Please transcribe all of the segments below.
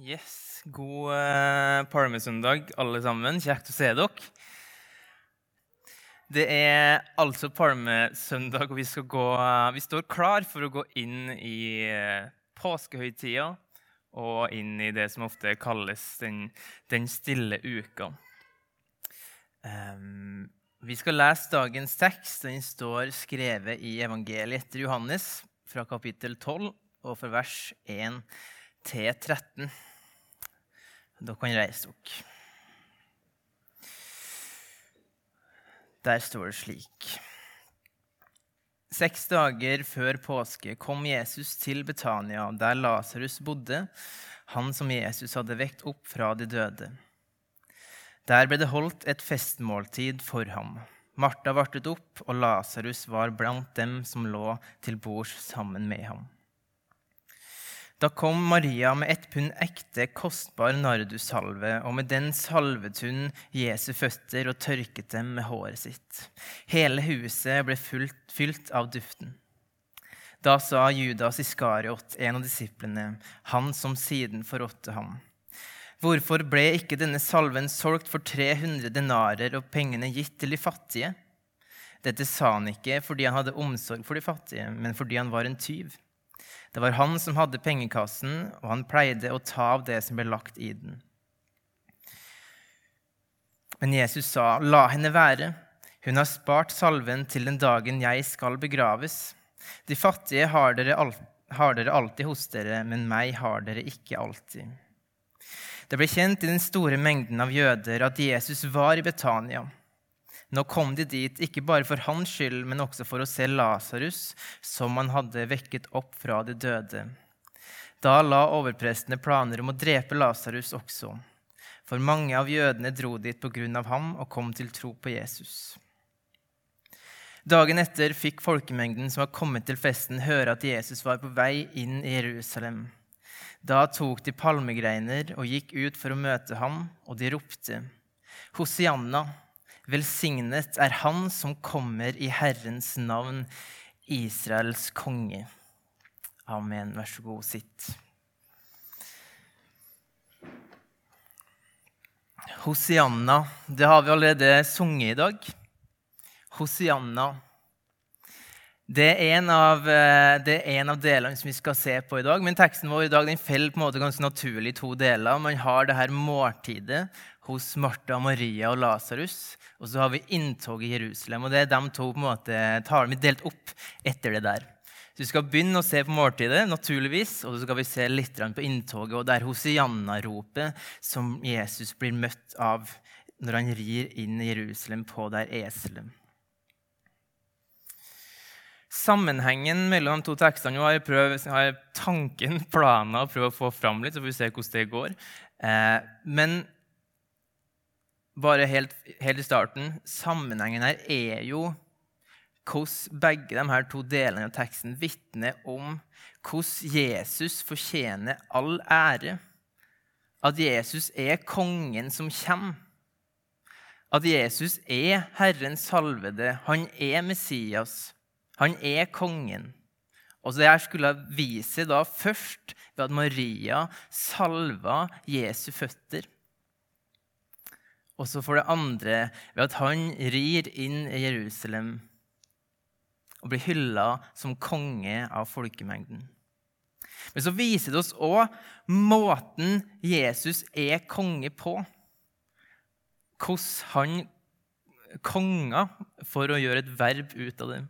Yes, God eh, parmesøndag, alle sammen. Kjekt å se dere. Det er altså palmesøndag, og vi, gå, vi står klar for å gå inn i eh, påskehøytida og inn i det som ofte kalles den, den stille uka. Um, vi skal lese dagens tekst. Den står skrevet i evangeliet etter Johannes, fra kapittel 12 og fra vers 1 til 13. Dere kan reise dere. Der står det slik. Seks dager før påske kom Jesus til Betania, der Lasarus bodde, han som Jesus hadde vekt opp fra de døde. Der ble det holdt et festmåltid for ham. Martha vartet opp, og Lasarus var blant dem som lå til bords sammen med ham. Da kom Maria med ett pund ekte, kostbar nardussalve, og med den salvet hun Jesu føtter og tørket dem med håret sitt. Hele huset ble fylt, fylt av duften. Da sa Judas Iskariot, en av disiplene, han som siden forrådte ham. Hvorfor ble ikke denne salven solgt for 300 denarer og pengene gitt til de fattige? Dette sa han ikke fordi han hadde omsorg for de fattige, men fordi han var en tyv. Det var han som hadde pengekassen, og han pleide å ta av det som ble lagt i den. Men Jesus sa, 'La henne være. Hun har spart salven til den dagen jeg skal begraves.' 'De fattige har dere, har dere alltid hos dere, men meg har dere ikke alltid.' Det ble kjent i den store mengden av jøder at Jesus var i Betania. Nå kom de dit ikke bare for hans skyld, men også for å se Lasarus, som han hadde vekket opp fra de døde. Da la overprestene planer om å drepe Lasarus også, for mange av jødene dro dit på grunn av ham og kom til tro på Jesus. Dagen etter fikk folkemengden som var kommet til festen, høre at Jesus var på vei inn i Jerusalem. Da tok de palmegreiner og gikk ut for å møte ham, og de ropte, Hosianna! Velsignet er Han som kommer i Herrens navn, Israels konge. Amen. Vær så god, sitt. Hosianna, det har vi allerede sunget i dag. Hosianna. Det er, en av, eh, det er en av delene som vi skal se på i dag. Men teksten vår i dag den faller på en måte ganske naturlig i to deler. Man har det her måltidet hos Martha, Maria og Lasarus. Og så har vi inntoget i Jerusalem. og det er de to på en måte talene vi delt opp etter det der. Så Vi skal begynne å se på måltidet, naturligvis, og så skal vi se litt på inntoget og det er Hosianna-ropet som Jesus blir møtt av når han rir inn i Jerusalem på der eselet. Sammenhengen mellom de to tekstene har jeg, prøvd, har jeg tanken, planen, å prøve å få fram litt, så får vi se hvordan det går. Eh, men bare helt, helt, i starten Sammenhengen her er jo hvordan begge de her to delene av teksten vitner om hvordan Jesus fortjener all ære. At Jesus er kongen som kommer. At Jesus er Herrens salvede. Han er Messias. Han er kongen. Og så Dette skulle vise da først ved at Maria salva Jesu føtter. Og så for det andre ved at han rir inn i Jerusalem og blir hylla som konge av folkemengden. Men så viser det oss òg måten Jesus er konge på. Hvordan han konger for å gjøre et verb ut av det.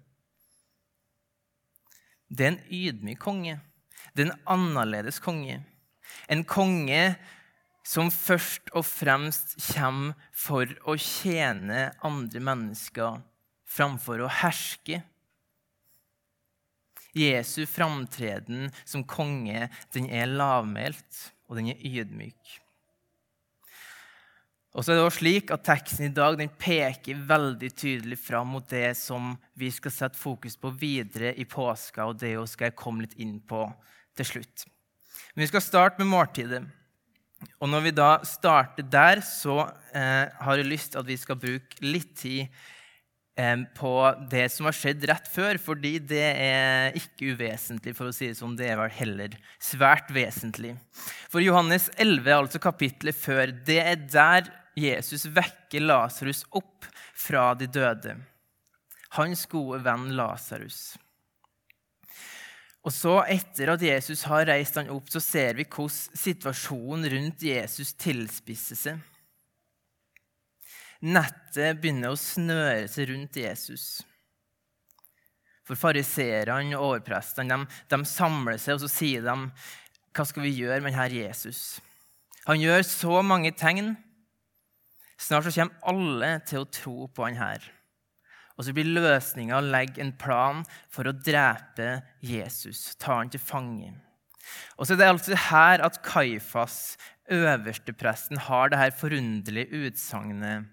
Det er en ydmyk konge. Det er en annerledes konge. En konge som først og fremst kommer for å tjene andre mennesker framfor å herske. Jesu framtreden som konge den er lavmælt, og den er ydmyk. Og så er det også slik at Teksten i dag peker veldig tydelig fram mot det som vi skal sette fokus på videre i påska, og det skal jeg komme litt inn på til slutt. Men vi skal starte med måltidet. Og når vi da starter der, så eh, har jeg lyst til at vi skal bruke litt tid på det som har skjedd rett før, fordi det er ikke uvesentlig, for å si det sånn. Det er vel heller svært vesentlig. For Johannes 11, altså kapitlet før, det er der Jesus vekker Lasarus opp fra de døde. Hans gode venn Lasarus. Og så, etter at Jesus har reist han opp, så ser vi hvordan situasjonen rundt Jesus tilspisser seg. Nettet begynner å snøre seg rundt Jesus. For fariseerne og overprestene de, samler seg og så sier de, hva skal vi gjøre med denne Jesus. Han gjør så mange tegn. Snart så kommer alle til å tro på han her. Og så blir løsninga å legge en plan for å drepe Jesus, ta han til fange. Og så er det altså her at Kaifas, øverstepresten, har det her forunderlige utsagnet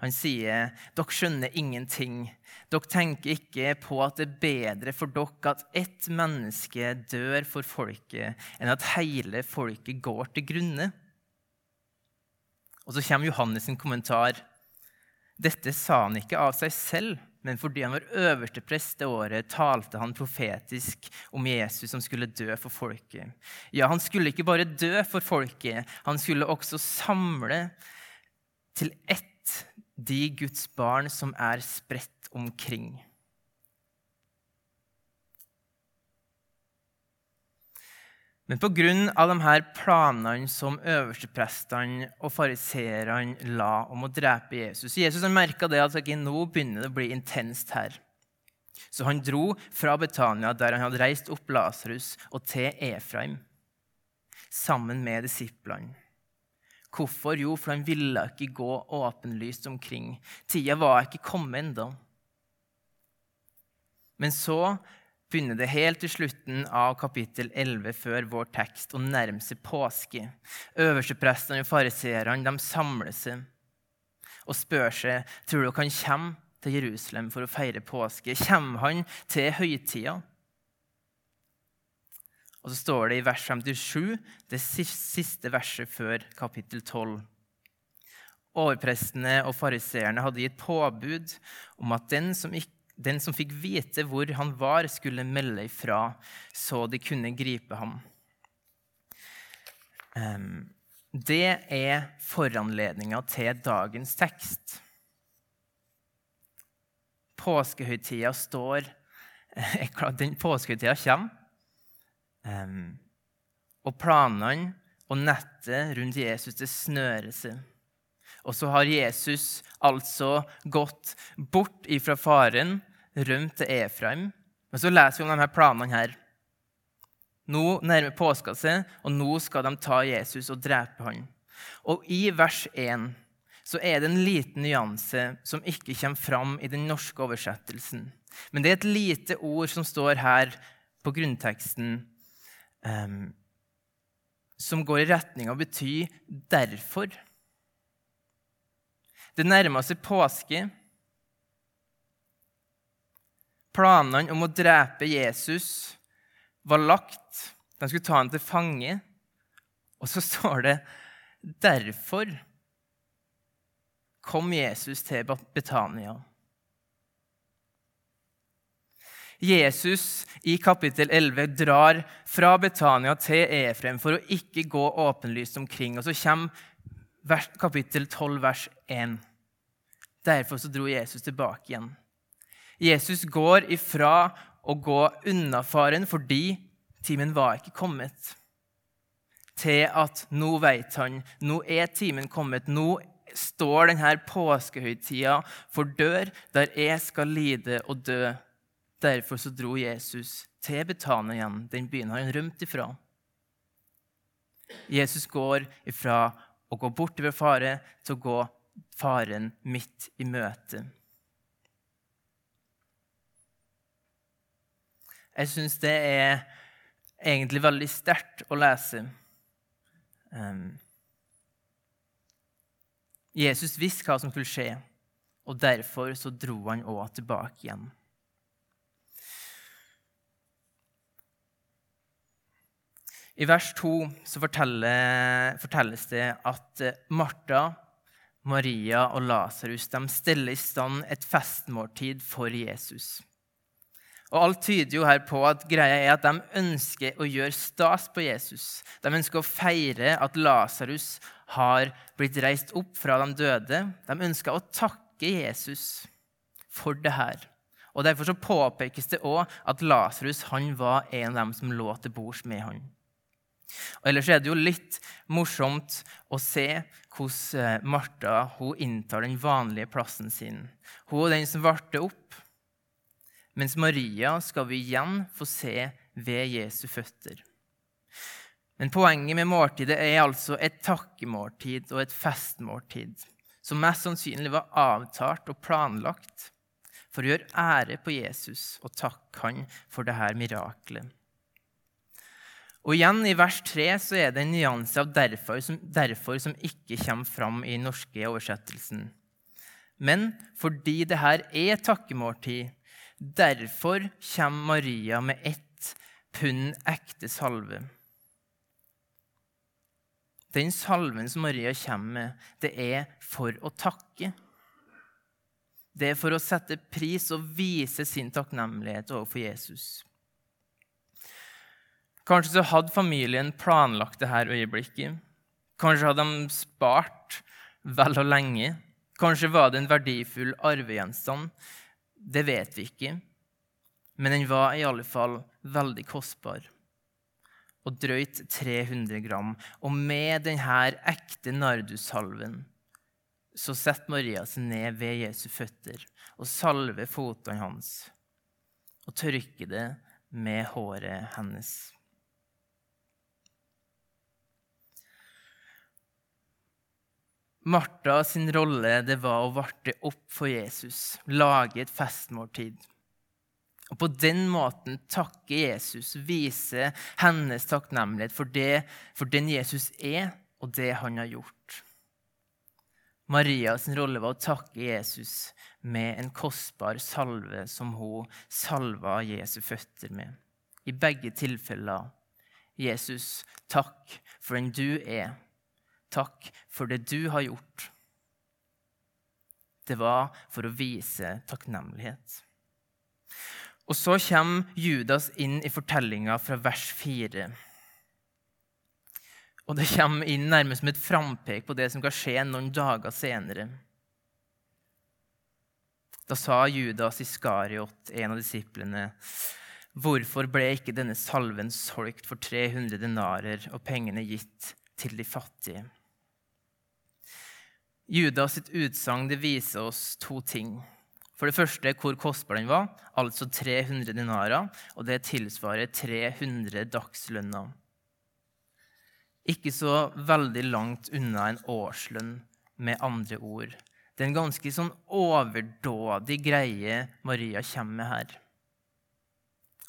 han sier, 'Dere skjønner ingenting.' 'Dere tenker ikke på at det er bedre for dere at ett menneske dør for folket, enn at hele folket går til grunne.' Og så kommer Johannes' kommentar. Dette sa han ikke av seg selv, men fordi han var øverste prest det året, talte han profetisk om Jesus som skulle dø for folket. Ja, han skulle ikke bare dø for folket, han skulle også samle til ett de Guds barn som er spredt omkring. Men pga. de planene som øversteprestene og fariseerne la om å drepe Jesus Jesus merka at okay, nå begynner det å bli intenst her. Så han dro fra Betania, der han hadde reist opp Lasarus, og til Efraim, sammen med disiplene. Hvorfor? Jo, for han ville ikke gå åpenlyst omkring. Tida var ikke kommet ennå. Men så begynner det helt til slutten av kapittel 11 før vår tekst og nærmer seg påske. Øversteprestene og fariseerne samler seg og spør seg tror dere han kommer til Jerusalem for å feire påske. Kommer han til høytida? Og så står det i vers 57, det siste verset før kapittel 12. Overprestene og fariseerne hadde gitt påbud om at den som, ikke, den som fikk vite hvor han var, skulle melde ifra, så de kunne gripe ham. Det er foranledninga til dagens tekst. Påskehøytida står Den påskehøytida kommer. Og planene og nettet rundt Jesus det snører seg. Og så har Jesus altså gått bort ifra faren, rømt til Efraim. Men så leser vi om disse planene her. Nå nærmer påska seg, og nå skal de ta Jesus og drepe ham. Og i vers 1 så er det en liten nyanse som ikke kommer fram i den norske oversettelsen. Men det er et lite ord som står her på grunnteksten, um, som går i retning av å bety 'derfor'. Det nærmer seg påske. Planene om å drepe Jesus var lagt. De skulle ta ham til fange. Og så står det 'derfor' kom Jesus til Betania. Jesus i kapittel 11 drar fra Betania til Efrem for å ikke gå åpenlyst omkring. Og så kommer kapittel 12, vers 1. Derfor så dro Jesus tilbake igjen. Jesus går ifra å gå unna faren fordi timen var ikke kommet, til at nå vet han, nå er timen kommet. Nå står denne påskehøytida for dør, der jeg skal lide og dø Derfor så dro Jesus til Betania igjen, den byen han rømt ifra. Jesus går ifra å gå bort fra fare til å gå faren midt i møte. Jeg syns det er egentlig veldig sterkt å lese. Um, Jesus visste hva som skulle skje, og derfor så dro han òg tilbake igjen. I vers 2 så fortelles det at eh, Martha Maria og Lasarus steller i stand et festmåltid for Jesus. Og Alt tyder jo her på at greia er at de ønsker å gjøre stas på Jesus. De ønsker å feire at Lasarus har blitt reist opp fra de døde. De ønsker å takke Jesus for det her. Og Derfor så påpekes det òg at Lasarus var en av dem som lå til bords med han. Og Ellers er det jo litt morsomt å se hvordan eh, Martha hun inntar den vanlige plassen sin. Hun er den som varte opp, mens Maria skal vi igjen få se ved Jesu føtter. Men poenget med måltidet er altså et takkemåltid og et festmåltid, som mest sannsynlig var avtalt og planlagt for å gjøre ære på Jesus og takke han for dette miraklet. Og igjen I vers 3 så er det en nyanse av derfor som, derfor som ikke kommer fram i den norske oversettelsen. Men fordi det her er takkemåltid, derfor kommer Maria med ett pund ekte salve. Den salven som Maria kommer med, det er for å takke. Det er for å sette pris og vise sin takknemlighet overfor Jesus. Kanskje så hadde familien planlagt dette øyeblikket. Kanskje hadde de spart vel og lenge. Kanskje var det en verdifull arvegjenstand. Det vet vi ikke. Men den var i alle fall veldig kostbar. Og drøyt 300 gram. Og med denne ekte nardussalven så setter Maria seg ned ved Jesu føtter og salver fotene hans og tørker det med håret hennes. Martha sin rolle det var å varte opp for Jesus, lage et festmåltid. Og På den måten takke Jesus, vise hennes takknemlighet for, det, for den Jesus er, og det han har gjort. Marias rolle var å takke Jesus med en kostbar salve som hun salva Jesu føtter med. I begge tilfeller Jesus, takk for den du er. Takk for det du har gjort. Det var for å vise takknemlighet. Og så kommer Judas inn i fortellinga fra vers 4. Og det kommer inn nærmest som et frampek på det som kan skje noen dager senere. Da sa Judas Iskariot, en av disiplene, hvorfor ble ikke denne salven solgt for 300 denarer og pengene gitt til de fattige? Judas sitt utsagn viser oss to ting. For det første hvor kostbar den var, altså 300 dinarer, og det tilsvarer 300 dagslønner ikke så veldig langt unna en årslønn, med andre ord. Det er en ganske sånn overdådig greie Maria kommer med her.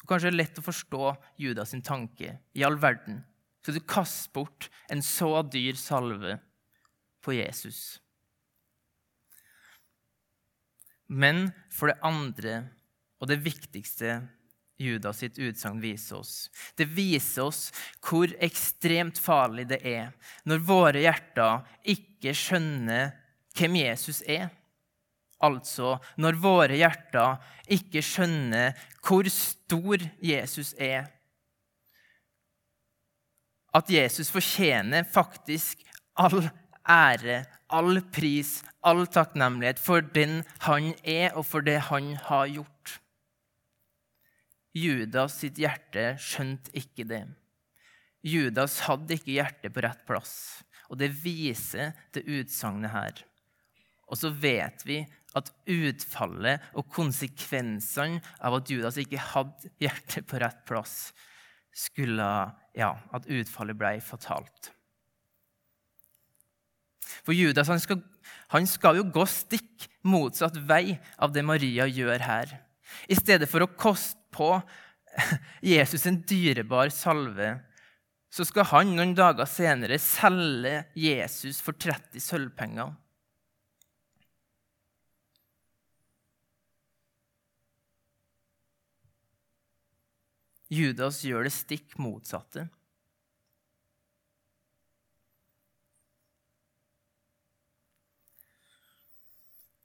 Og kanskje det er lett å forstå Judas sin tanke. I all verden skal du kaste bort en så dyr salve på Jesus. Men for det andre, og det viktigste Judas sitt utsagn viser oss. Det viser oss hvor ekstremt farlig det er når våre hjerter ikke skjønner hvem Jesus er. Altså når våre hjerter ikke skjønner hvor stor Jesus er. At Jesus fortjener faktisk all ære, all pris, all takknemlighet for den han er, og for det han har gjort. Judas sitt hjerte skjønte ikke det. Judas hadde ikke hjertet på rett plass, og det viser det utsagnet her. Og så vet vi at utfallet og konsekvensene av at Judas ikke hadde hjertet på rett plass, skulle Ja, at utfallet ble fatalt. For Judas han skal, han skal jo gå stikk motsatt vei av det Maria gjør her. I stedet for å koste på Jesus en dyrebar salve, så skal han noen dager senere selge Jesus for 30 sølvpenger. Judas gjør det stikk motsatte.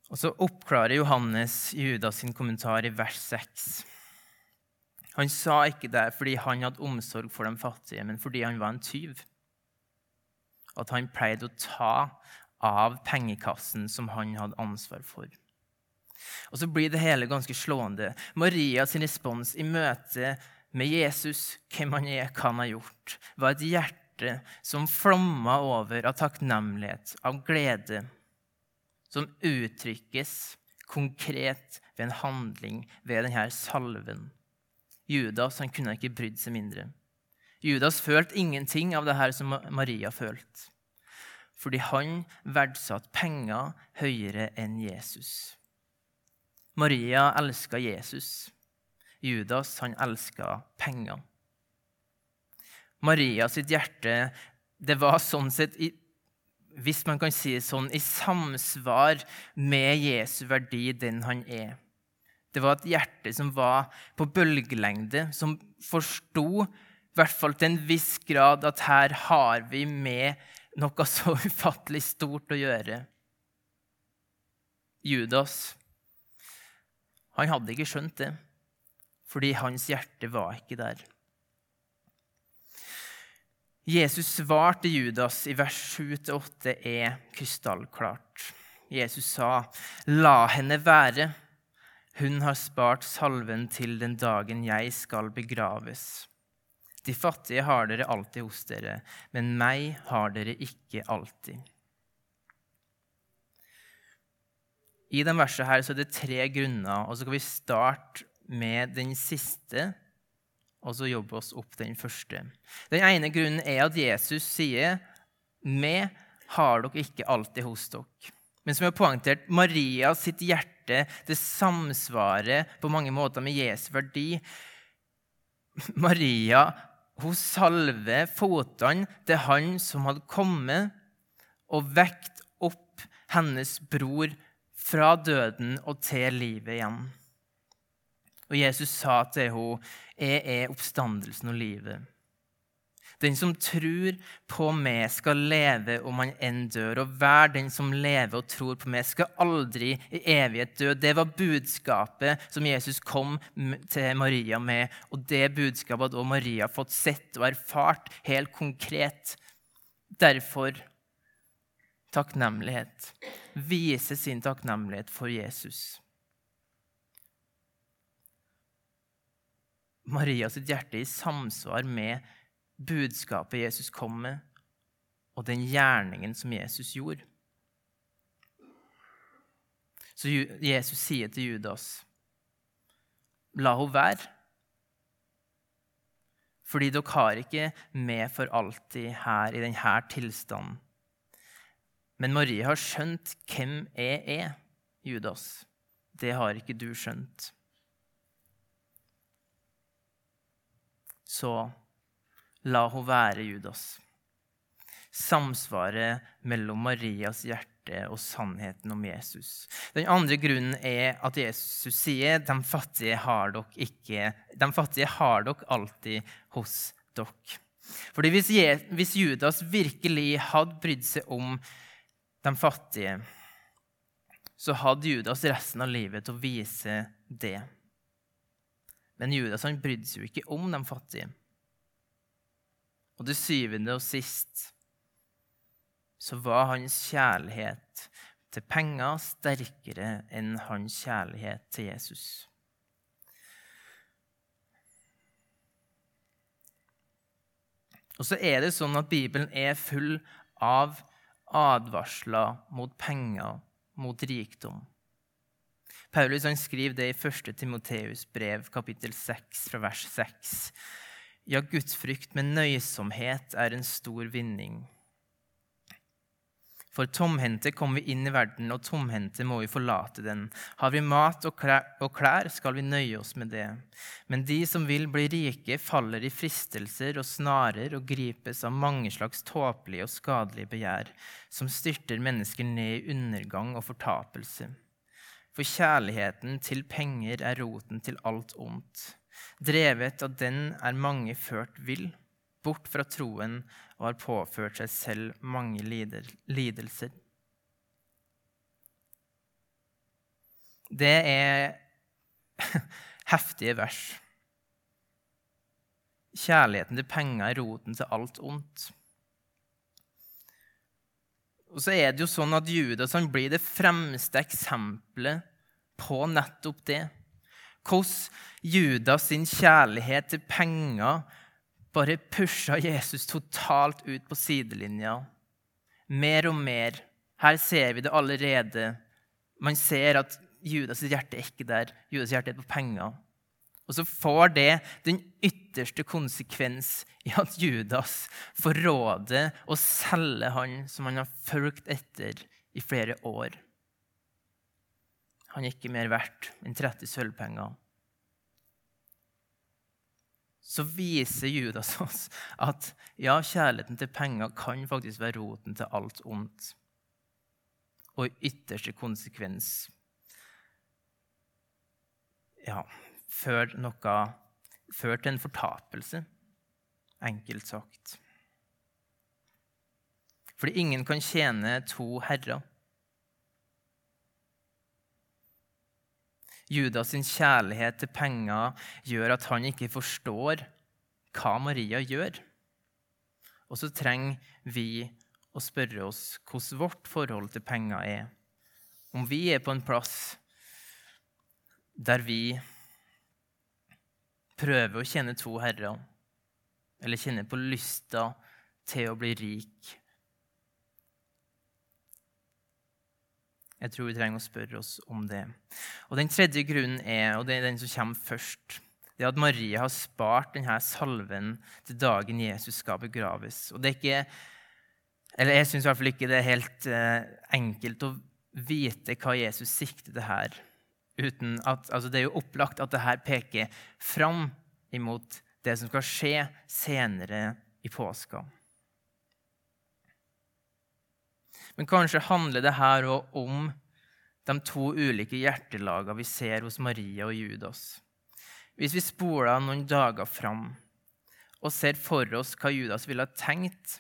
Og så oppklarer Johannes Judas sin kommentar i vers 6. Han sa ikke det fordi han hadde omsorg for de fattige, men fordi han var en tyv. At han pleide å ta av pengekassen som han hadde ansvar for. Og så blir det hele ganske slående. Marias respons i møte med Jesus, hvem han er, hva han har gjort, var et hjerte som flomma over av takknemlighet, av glede, som uttrykkes konkret ved en handling, ved denne salven. Judas han kunne ikke brydd seg mindre. Judas følte ingenting av det her som Maria følte fordi han verdsatte penger høyere enn Jesus. Maria elska Jesus. Judas han elska penger. Maria sitt hjerte det var sånn sett, hvis man kan si det sånn, i samsvar med Jesu verdi, den han er. Det var et hjerte som var på bølgelengde, som forsto, i hvert fall til en viss grad, at her har vi med noe så ufattelig stort å gjøre. Judas han hadde ikke skjønt det, fordi hans hjerte var ikke der. Jesus' svar til Judas i vers 7-8 er krystallklart. Jesus sa, 'La henne være. Hun har spart salven til den dagen jeg skal begraves.' De fattige har dere alltid hos dere, men meg har dere ikke alltid. I dette verset her så er det tre grunner, og så skal vi starte med den siste, og så jobbe oss opp den første. Den ene grunnen er at Jesus sier, 'Vi har dere ikke alltid hos dere'. Men som jeg har poengtert, Maria sitt hjerte det samsvarer på mange måter med Jesu verdi. Maria hun salver fotene til han som hadde kommet og vekt opp hennes bror fra døden og til livet igjen. Og Jesus sa til henne, 'Jeg er oppstandelsen og livet.' Den som tror på meg, skal leve om han enn dør. Og hver den som lever og tror på meg, skal aldri i evighet dø. Det var budskapet som Jesus kom til Maria med. Og det budskapet hadde også Maria fått sett og erfart helt konkret. Derfor takknemlighet. Vise sin takknemlighet for Jesus. Marias hjerte i samsvar med budskapet Jesus kom med, og den gjerningen som Jesus gjorde. Så Jesus sier til Judas, 'La henne være.' Fordi dere har ikke med for alltid her i denne tilstanden. Men Marie har skjønt hvem jeg er, Judas. Det har ikke du skjønt. Så la hun være Judas. Samsvaret mellom Marias hjerte og sannheten om Jesus. Den andre grunnen er at Jesus sier de fattige har dere ikke, de fattige har dere alltid hos dere. Fordi hvis, Judas virkelig hadde brydd seg om de fattige, så hadde Judas resten av livet til å vise det. Men Judas han brydde seg jo ikke om de fattige. Og det syvende og sist så var hans kjærlighet til penger sterkere enn hans kjærlighet til Jesus. Og så er det sånn at Bibelen er full av advarsler mot penger, mot rikdom. Paulus han skriver det i 1. Timoteus brev, kapittel 6, fra vers 6. Ja, gudsfrykt med nøysomhet er en stor vinning. For tomhendte kommer vi inn i verden, og tomhendte må vi forlate den. Har vi mat og klær, skal vi nøye oss med det. Men de som vil bli rike, faller i fristelser og snarer og gripes av mange slags tåpelige og skadelige begjær, som styrter mennesker ned i undergang og fortapelse. For kjærligheten til penger er roten til alt ondt. Drevet av den er mange ført vill bort fra troen og har påført seg selv mange lidelser. det er heftige vers. Kjærligheten til penger er roten til alt ondt. Og så er det jo sånn at Judas han blir det fremste eksempelet på nettopp det. Hvordan Judas sin kjærlighet til penger bare pusha Jesus totalt ut på sidelinja. Mer og mer. Her ser vi det allerede. Man ser at Judas' hjerte er ikke der. Judas' hjerte er på penger. Og så får det den ytterste konsekvens i at Judas får råde å selge han som han har fulgt etter i flere år. Han er ikke mer verdt enn 30 sølvpenger. Så viser Judas oss at ja, kjærligheten til penger kan faktisk være roten til alt ondt. Og i ytterste konsekvens ja, før noe Før til en fortapelse, enkelt sagt. Fordi ingen kan tjene to herrer. Judas sin kjærlighet til penger gjør at han ikke forstår hva Maria gjør. Og så trenger vi å spørre oss hvordan vårt forhold til penger er. Om vi er på en plass der vi prøver å kjenne to herrer, eller kjenne på lysta til å bli rik. Jeg tror vi trenger å spørre oss om det. Og Den tredje grunnen er, og det er den som kommer først, det er at Maria har spart denne salven til dagen Jesus skal begraves. Og det er ikke, eller Jeg syns i hvert fall ikke det er helt eh, enkelt å vite hva Jesus sikter til her uten at altså Det er jo opplagt at det her peker fram imot det som skal skje senere i påska. Men kanskje handler det her òg om de to ulike hjertelagene vi ser hos Maria og Judas. Hvis vi spoler noen dager fram og ser for oss hva Judas ville ha tenkt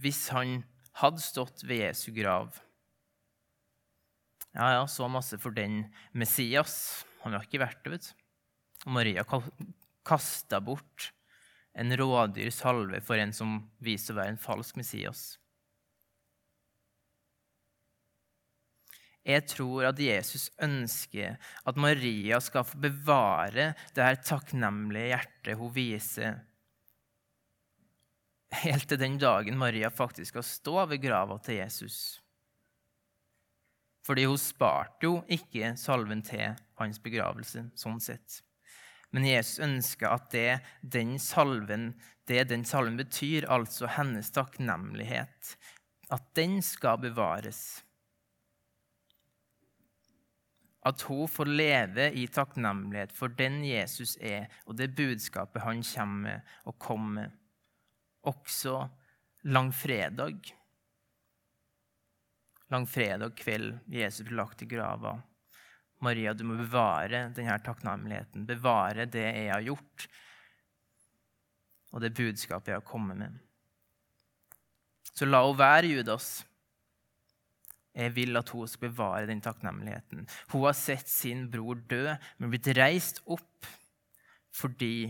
hvis han hadde stått ved Jesu grav ja, ja, så masse for den Messias. Han har ikke vært det, vet du. Maria kasta bort en rådyr salve for en som viser å være en falsk Messias. Jeg tror at Jesus ønsker at Maria skal få bevare det her takknemlige hjertet hun viser, helt til den dagen Maria faktisk skal stå ved grava til Jesus. Fordi hun sparte jo ikke salven til hans begravelse, sånn sett. Men Jesus ønsker at det den salven, det den salven betyr, altså hennes takknemlighet, at den skal bevares. At hun får leve i takknemlighet for den Jesus er, og det budskapet han kommer med og kommer også langfredag langfredag kveld Jesus ble lagt i grava. Maria, du må bevare denne takknemligheten, bevare det jeg har gjort, og det budskapet jeg har kommet med. Så la henne være Judas. Jeg vil at hun skal bevare den takknemligheten. Hun har sett sin bror dø, men blitt reist opp fordi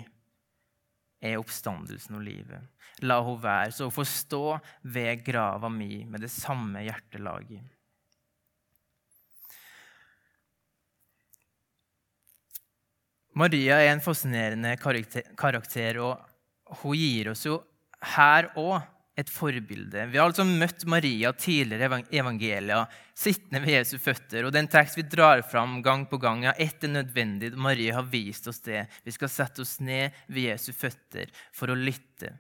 er oppstandelsen og livet. La hun være, så hun får stå ved grava mi med det samme hjertelaget. Maria er en fascinerende karakter, og hun gir oss jo her òg et forbilde. Vi har altså møtt Maria tidligere i evangelia sittende ved Jesu føtter. og Den tekst vi drar fram gang på gang, er nødvendig. Maria har vist oss det. Vi skal sette oss ned ved Jesu føtter for å lytte.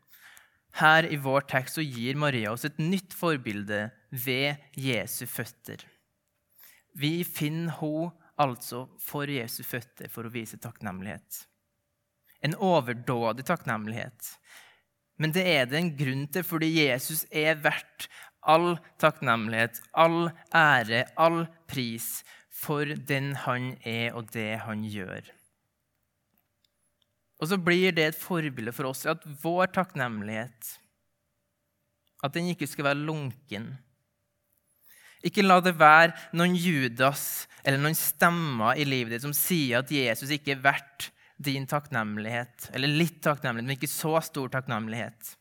Her i vår tekst gir Maria oss et nytt forbilde ved Jesu føtter. Vi finner henne altså for Jesu føtter for å vise takknemlighet. En overdådig takknemlighet. Men det er det en grunn til, fordi Jesus er verdt all takknemlighet, all ære, all pris for den han er, og det han gjør. Og så blir det et forbilde for oss at vår takknemlighet at den ikke skal være lunken. Ikke la det være noen Judas eller noen stemmer i livet ditt som sier at Jesus ikke er verdt din takknemlighet. Eller litt takknemlighet, men ikke så stor takknemlighet.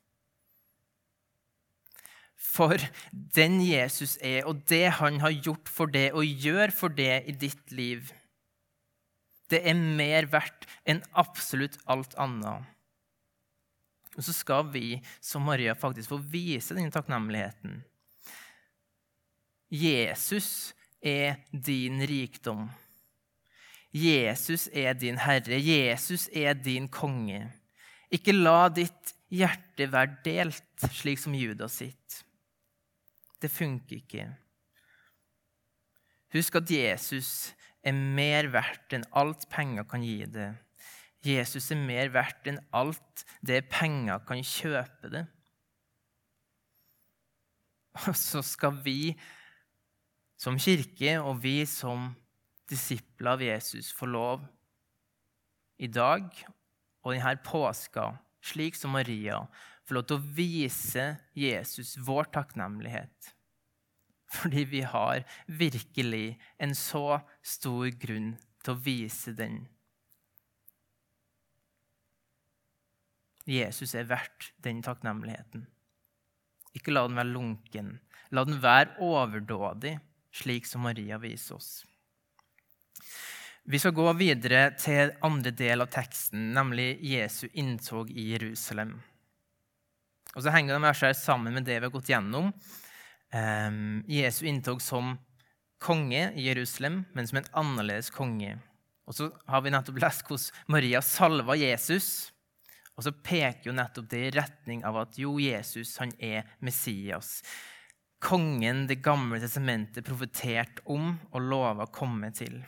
For den Jesus er, og det han har gjort for det, og gjør for det i ditt liv, det er mer verdt enn absolutt alt annet. Og så skal vi som Maria faktisk få vise den takknemligheten. Jesus er din rikdom. Jesus er din herre. Jesus er din konge. Ikke la ditt hjerte være delt, slik som Judas sitt. Det funker ikke. Husk at Jesus er mer verdt enn alt penger kan gi det. Jesus er mer verdt enn alt det penger kan kjøpe det. Og så skal vi som kirke og vi som disipler av Jesus få lov i dag og denne påska, slik som Maria, få lov til å vise Jesus vår takknemlighet. Fordi vi har virkelig en så stor grunn til å vise den. Jesus er verdt den takknemligheten. Ikke la den være lunken. La den være overdådig, slik som Maria viser oss. Vi skal gå videre til andre del av teksten, nemlig Jesu inntog i Jerusalem. Og så henger de her sammen med det vi har gått gjennom. Um, Jesu inntog som konge i Jerusalem, men som en annerledes konge. Og så har vi nettopp lest hvordan Maria salva Jesus. Og så peker jo nettopp det i retning av at jo, Jesus han er Messias. Kongen Det gamle testamentet profeterte om og lova å komme til.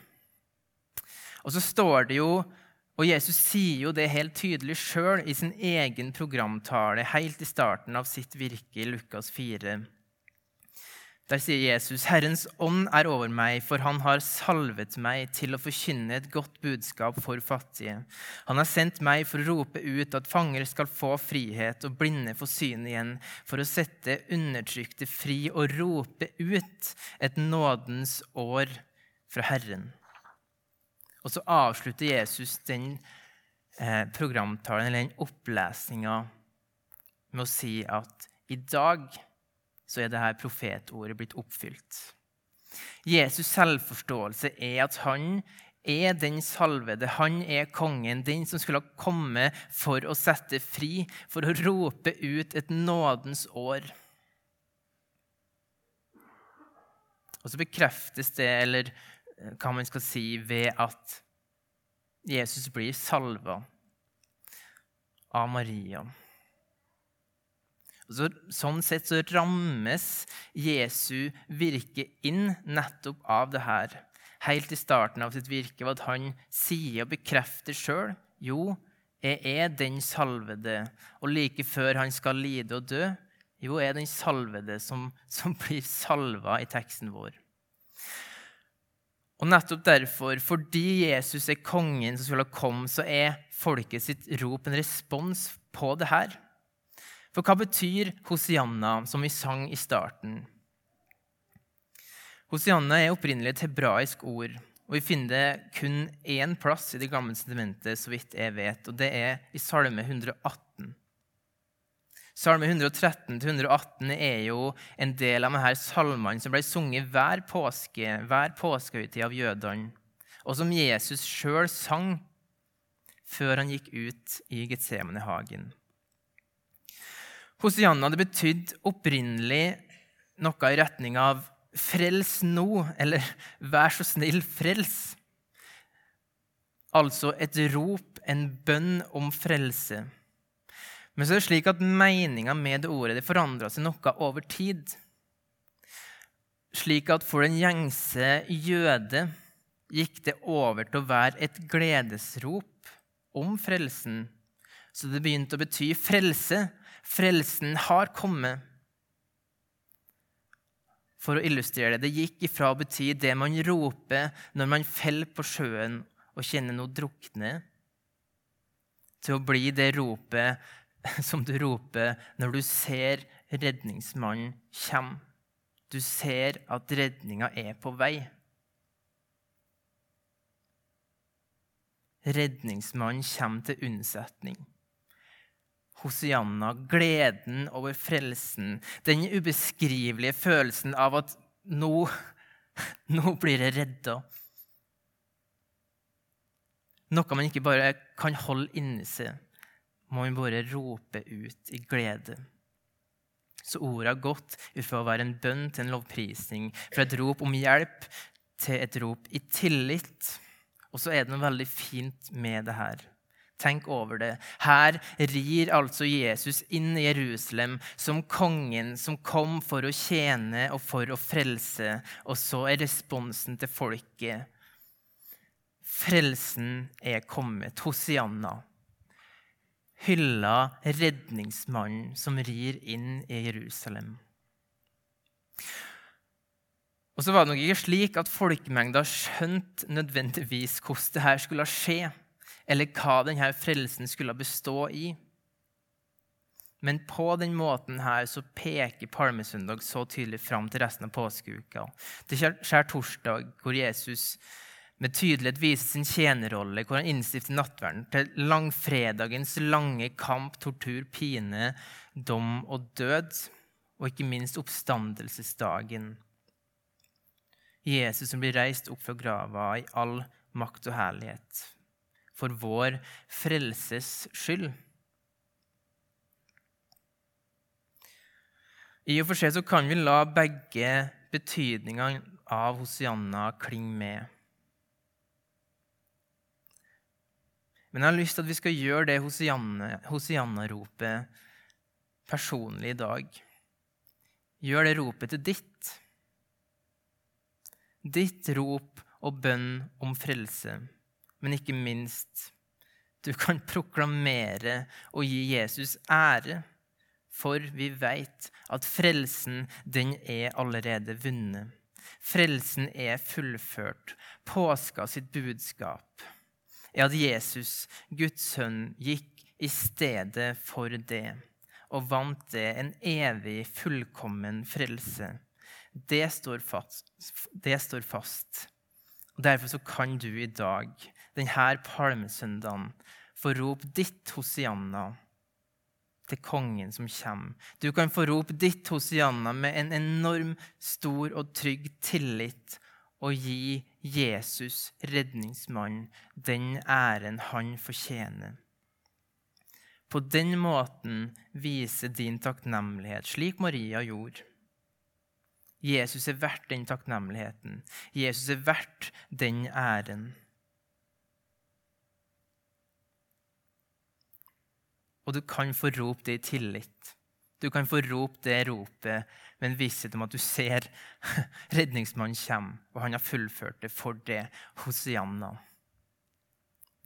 Og så står det jo og Jesus sier jo det helt tydelig sjøl i sin egen programtale helt i starten av sitt virke i Lukas 4. Der sier Jesus, 'Herrens ånd er over meg, for han har salvet meg til å forkynne et godt budskap for fattige.' 'Han har sendt meg for å rope ut at fanger skal få frihet, og blinde få syn igjen,' 'for å sette undertrykte fri og rope ut et nådens år fra Herren.' Og så avslutter Jesus den eh, programtalen, eller den opplesninga, med å si at i dag så er dette profetordet blitt oppfylt. Jesus' selvforståelse er at han er den salvede, han er kongen, den som skulle ha kommet for å sette fri, for å rope ut et nådens år. Og så bekreftes det, eller hva man skal si, ved at Jesus blir salva av Maria. Så, sånn sett så rammes Jesu virke inn nettopp av det her. Helt i starten av sitt virke ved at han sier og bekrefter sjøl jo, jeg er den salvede. Og like før han skal lide og dø, jo, jeg er den salvede som, som blir salva i teksten vår. Og nettopp derfor, fordi Jesus er kongen som skulle komme, så er folket sitt rop en respons på det her. For hva betyr Hosianna, som vi sang i starten? Hosianna er opprinnelig et hebraisk ord, og vi finner det kun én plass i Det gamle sentimentet, så vidt jeg vet, og det er i Salme 118. Salme 113-118 er jo en del av disse salmene som ble sunget hver påske, hver påskehøytid av jødene, og som Jesus sjøl sang før han gikk ut i Getsemanehagen. Hosianna det betydd opprinnelig noe i retning av 'frels nå', eller 'vær så snill, frels'. Altså et rop, en bønn om frelse. Men så er det slik at meninga med det ordet det forandra seg noe over tid. Slik at for den gjengse jøde gikk det over til å være et gledesrop om frelsen. Så det begynte å bety frelse. Frelsen har kommet. For å illustrere det, det gikk ifra å bety det man roper når man faller på sjøen og kjenner noe drukne, til å bli det ropet som du roper når du ser redningsmannen komme. du ser at redninga er på vei. Redningsmannen kommer til unnsetning. Hosianna, gleden over frelsen, den ubeskrivelige følelsen av at nå, nå blir jeg redda. Noe man ikke bare kan holde inni seg, må vi bare rope ut i glede. Så ordet har gått ut fra å være en bønn til en lovprisning, fra et rop om hjelp til et rop i tillit. Og så er det noe veldig fint med det her. Tenk over det. Her rir altså Jesus inn i Jerusalem som kongen som kom for å tjene og for å frelse. Og så er responsen til folket Frelsen er kommet. Hosianna. Hylla redningsmannen som rir inn i Jerusalem. Og så var det nok ikke slik at folkemengda skjønte nødvendigvis hvordan dette skulle skje, eller hva denne frelsen skulle bestå i. Men på den måten her så peker palmesøndag så tydelig fram til resten av påskeuka. Det skjer torsdag, hvor Jesus med tydelighet viser sin tjenerrolle, hvor han innstifter nattverden til langfredagens lange kamp, tortur, pine, dom og død, og ikke minst oppstandelsesdagen. Jesus som blir reist opp fra grava i all makt og herlighet, for vår frelses skyld. I og for seg så kan vi la begge betydningene av Hosianna klinge med. Men jeg har lyst til at vi skal gjøre det Hosianna-ropet personlig i dag. Gjør det ropet til ditt. Ditt rop og bønn om frelse. Men ikke minst, du kan proklamere og gi Jesus ære. For vi veit at frelsen, den er allerede vunnet. Frelsen er fullført. Påska sitt budskap er at Jesus, Guds sønn, gikk i stedet for det og vant det en evig, fullkommen frelse. Det står fast. Det står fast. Derfor så kan du i dag, denne palmesøndagen, få rope ditt Hosianna til kongen som kommer. Du kan få rope ditt Hosianna med en enorm, stor og trygg tillit og gi Jesus, redningsmannen, den æren han fortjener. På den måten vise din takknemlighet, slik Maria gjorde. Jesus er verdt den takknemligheten. Jesus er verdt den æren. Og du kan få rope det i tillit. Du kan få rope det ropet med en visshet om at du ser redningsmannen komme, og han har fullført det for det hos Janna.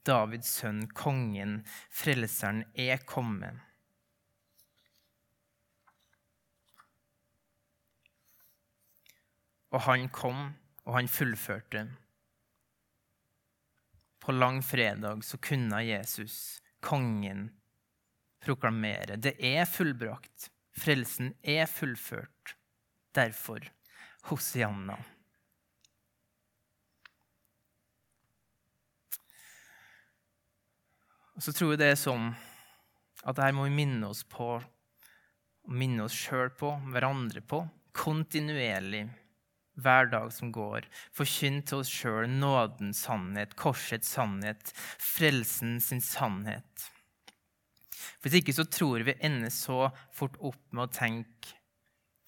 Davids sønn, kongen, frelseren, er kommet. Og han kom, og han fullførte. På langfredag så kunne Jesus, kongen, proklamere det er fullbrakt. Frelsen er fullført. Derfor Hosianna. Og så tror jeg det er sånn at dette må vi minne oss på, minne oss sjøl på, hverandre på, kontinuerlig. Hver dag som går. Forkynn til oss sjøl nådens sannhet, korsets sannhet, frelsen sin sannhet. Hvis ikke så tror vi ender så fort opp med å tenke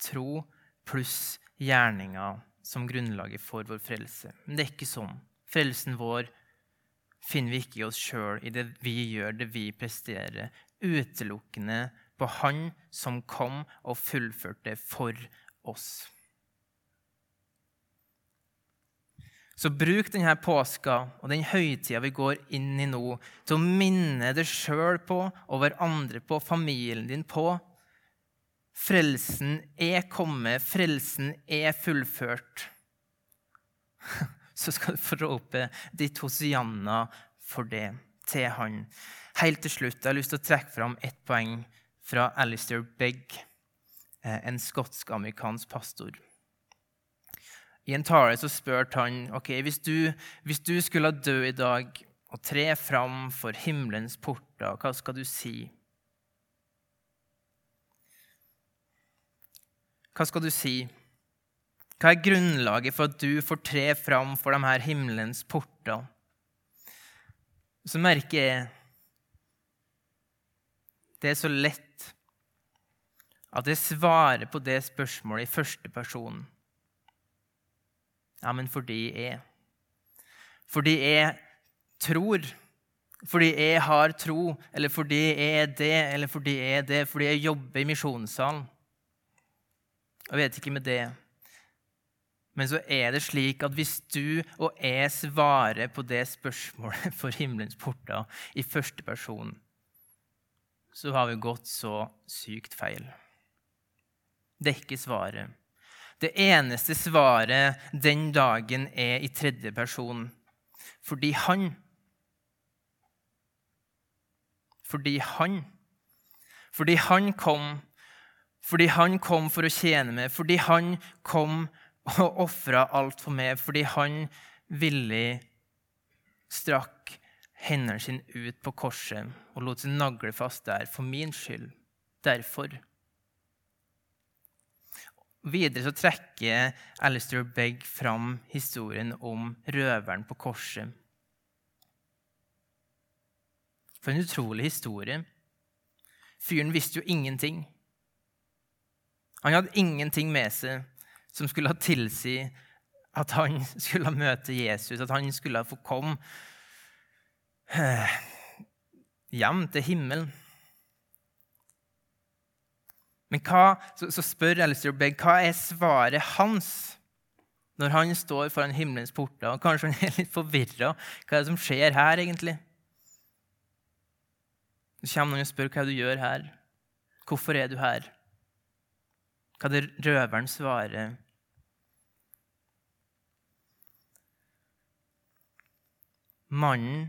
tro pluss gjerninger som grunnlaget for vår frelse. Men det er ikke sånn. Frelsen vår finner vi ikke i oss sjøl, i det vi gjør, det vi presterer. Utelukkende på Han som kom og fullførte for oss. Så bruk denne påska og den høytida vi går inn i nå, til å minne deg sjøl på og hverandre på, familien din på. Frelsen er kommet, frelsen er fullført. Så skal du få rope ditt hosianna for det til han. Helt til slutt jeg har lyst til å trekke fram ett poeng fra Alistair Begg, eh, en skotsk-amerikansk pastor. I en tale så spurte han ok, hvis du, hvis du skulle dø i dag og tre fram for himmelens porter, hva skal du si? Hva skal du si? Hva er grunnlaget for at du får tre fram for de her himmelens porter? Så merker jeg det er så lett at jeg svarer på det spørsmålet i første person. Ja, men fordi jeg Fordi jeg tror. Fordi jeg har tro, eller fordi jeg er det, eller fordi jeg er det, fordi jeg jobber i misjonssalen. Jeg vet ikke med det. Men så er det slik at hvis du og jeg svarer på det spørsmålet for himmelens porter i første person, så har vi gått så sykt feil. Det er ikke svaret. Det eneste svaret den dagen er i tredje person. Fordi han Fordi han Fordi han kom. Fordi han kom for å tjene meg. Fordi han kom og ofra alt for meg. Fordi han villig strakk hendene sine ut på korset og lot seg nagle fast der for min skyld. Derfor. Videre så trekker Alistair Begg fram historien om røveren på korset. For en utrolig historie. Fyren visste jo ingenting. Han hadde ingenting med seg som skulle ha tilsi at han skulle møte Jesus, at han skulle få komme hjem til himmelen. Men hva, så, så spør Alistair Begg hva er svaret hans når han står foran himmelens porter. og Kanskje han er litt forvirra. Hva er det som skjer her, egentlig? Så kommer noen og spør hva du gjør her. Hvorfor er du her? Hva er det røveren svarer? Mannen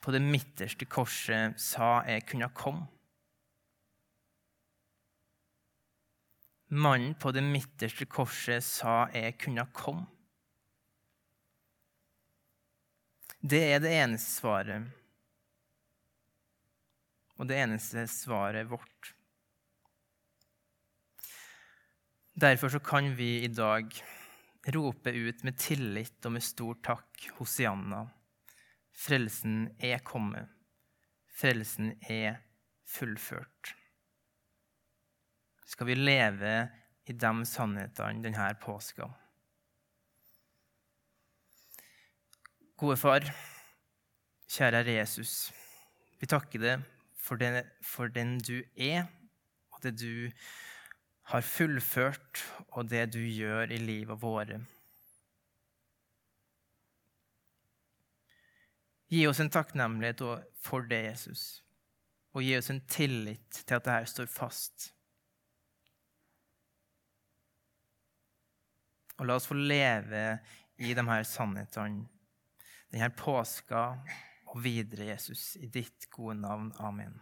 på det midterste korset sa jeg kunne komme. Mannen på det midterste korset sa jeg kunne komme. Det er det eneste svaret. Og det eneste svaret vårt. Derfor så kan vi i dag rope ut med tillit og med stor takk Hosianna. Frelsen er kommet. Frelsen er fullført. Skal vi leve i de sannhetene denne påska? Gode far, kjære Jesus. Vi takker deg for det, for den du er, og det du har fullført, og det du gjør i livet våre. Gi oss en takknemlighet for det, Jesus, og gi oss en tillit til at dette står fast. Og la oss få leve i de her sannhetene denne påska og videre, Jesus, i ditt gode navn. Amen.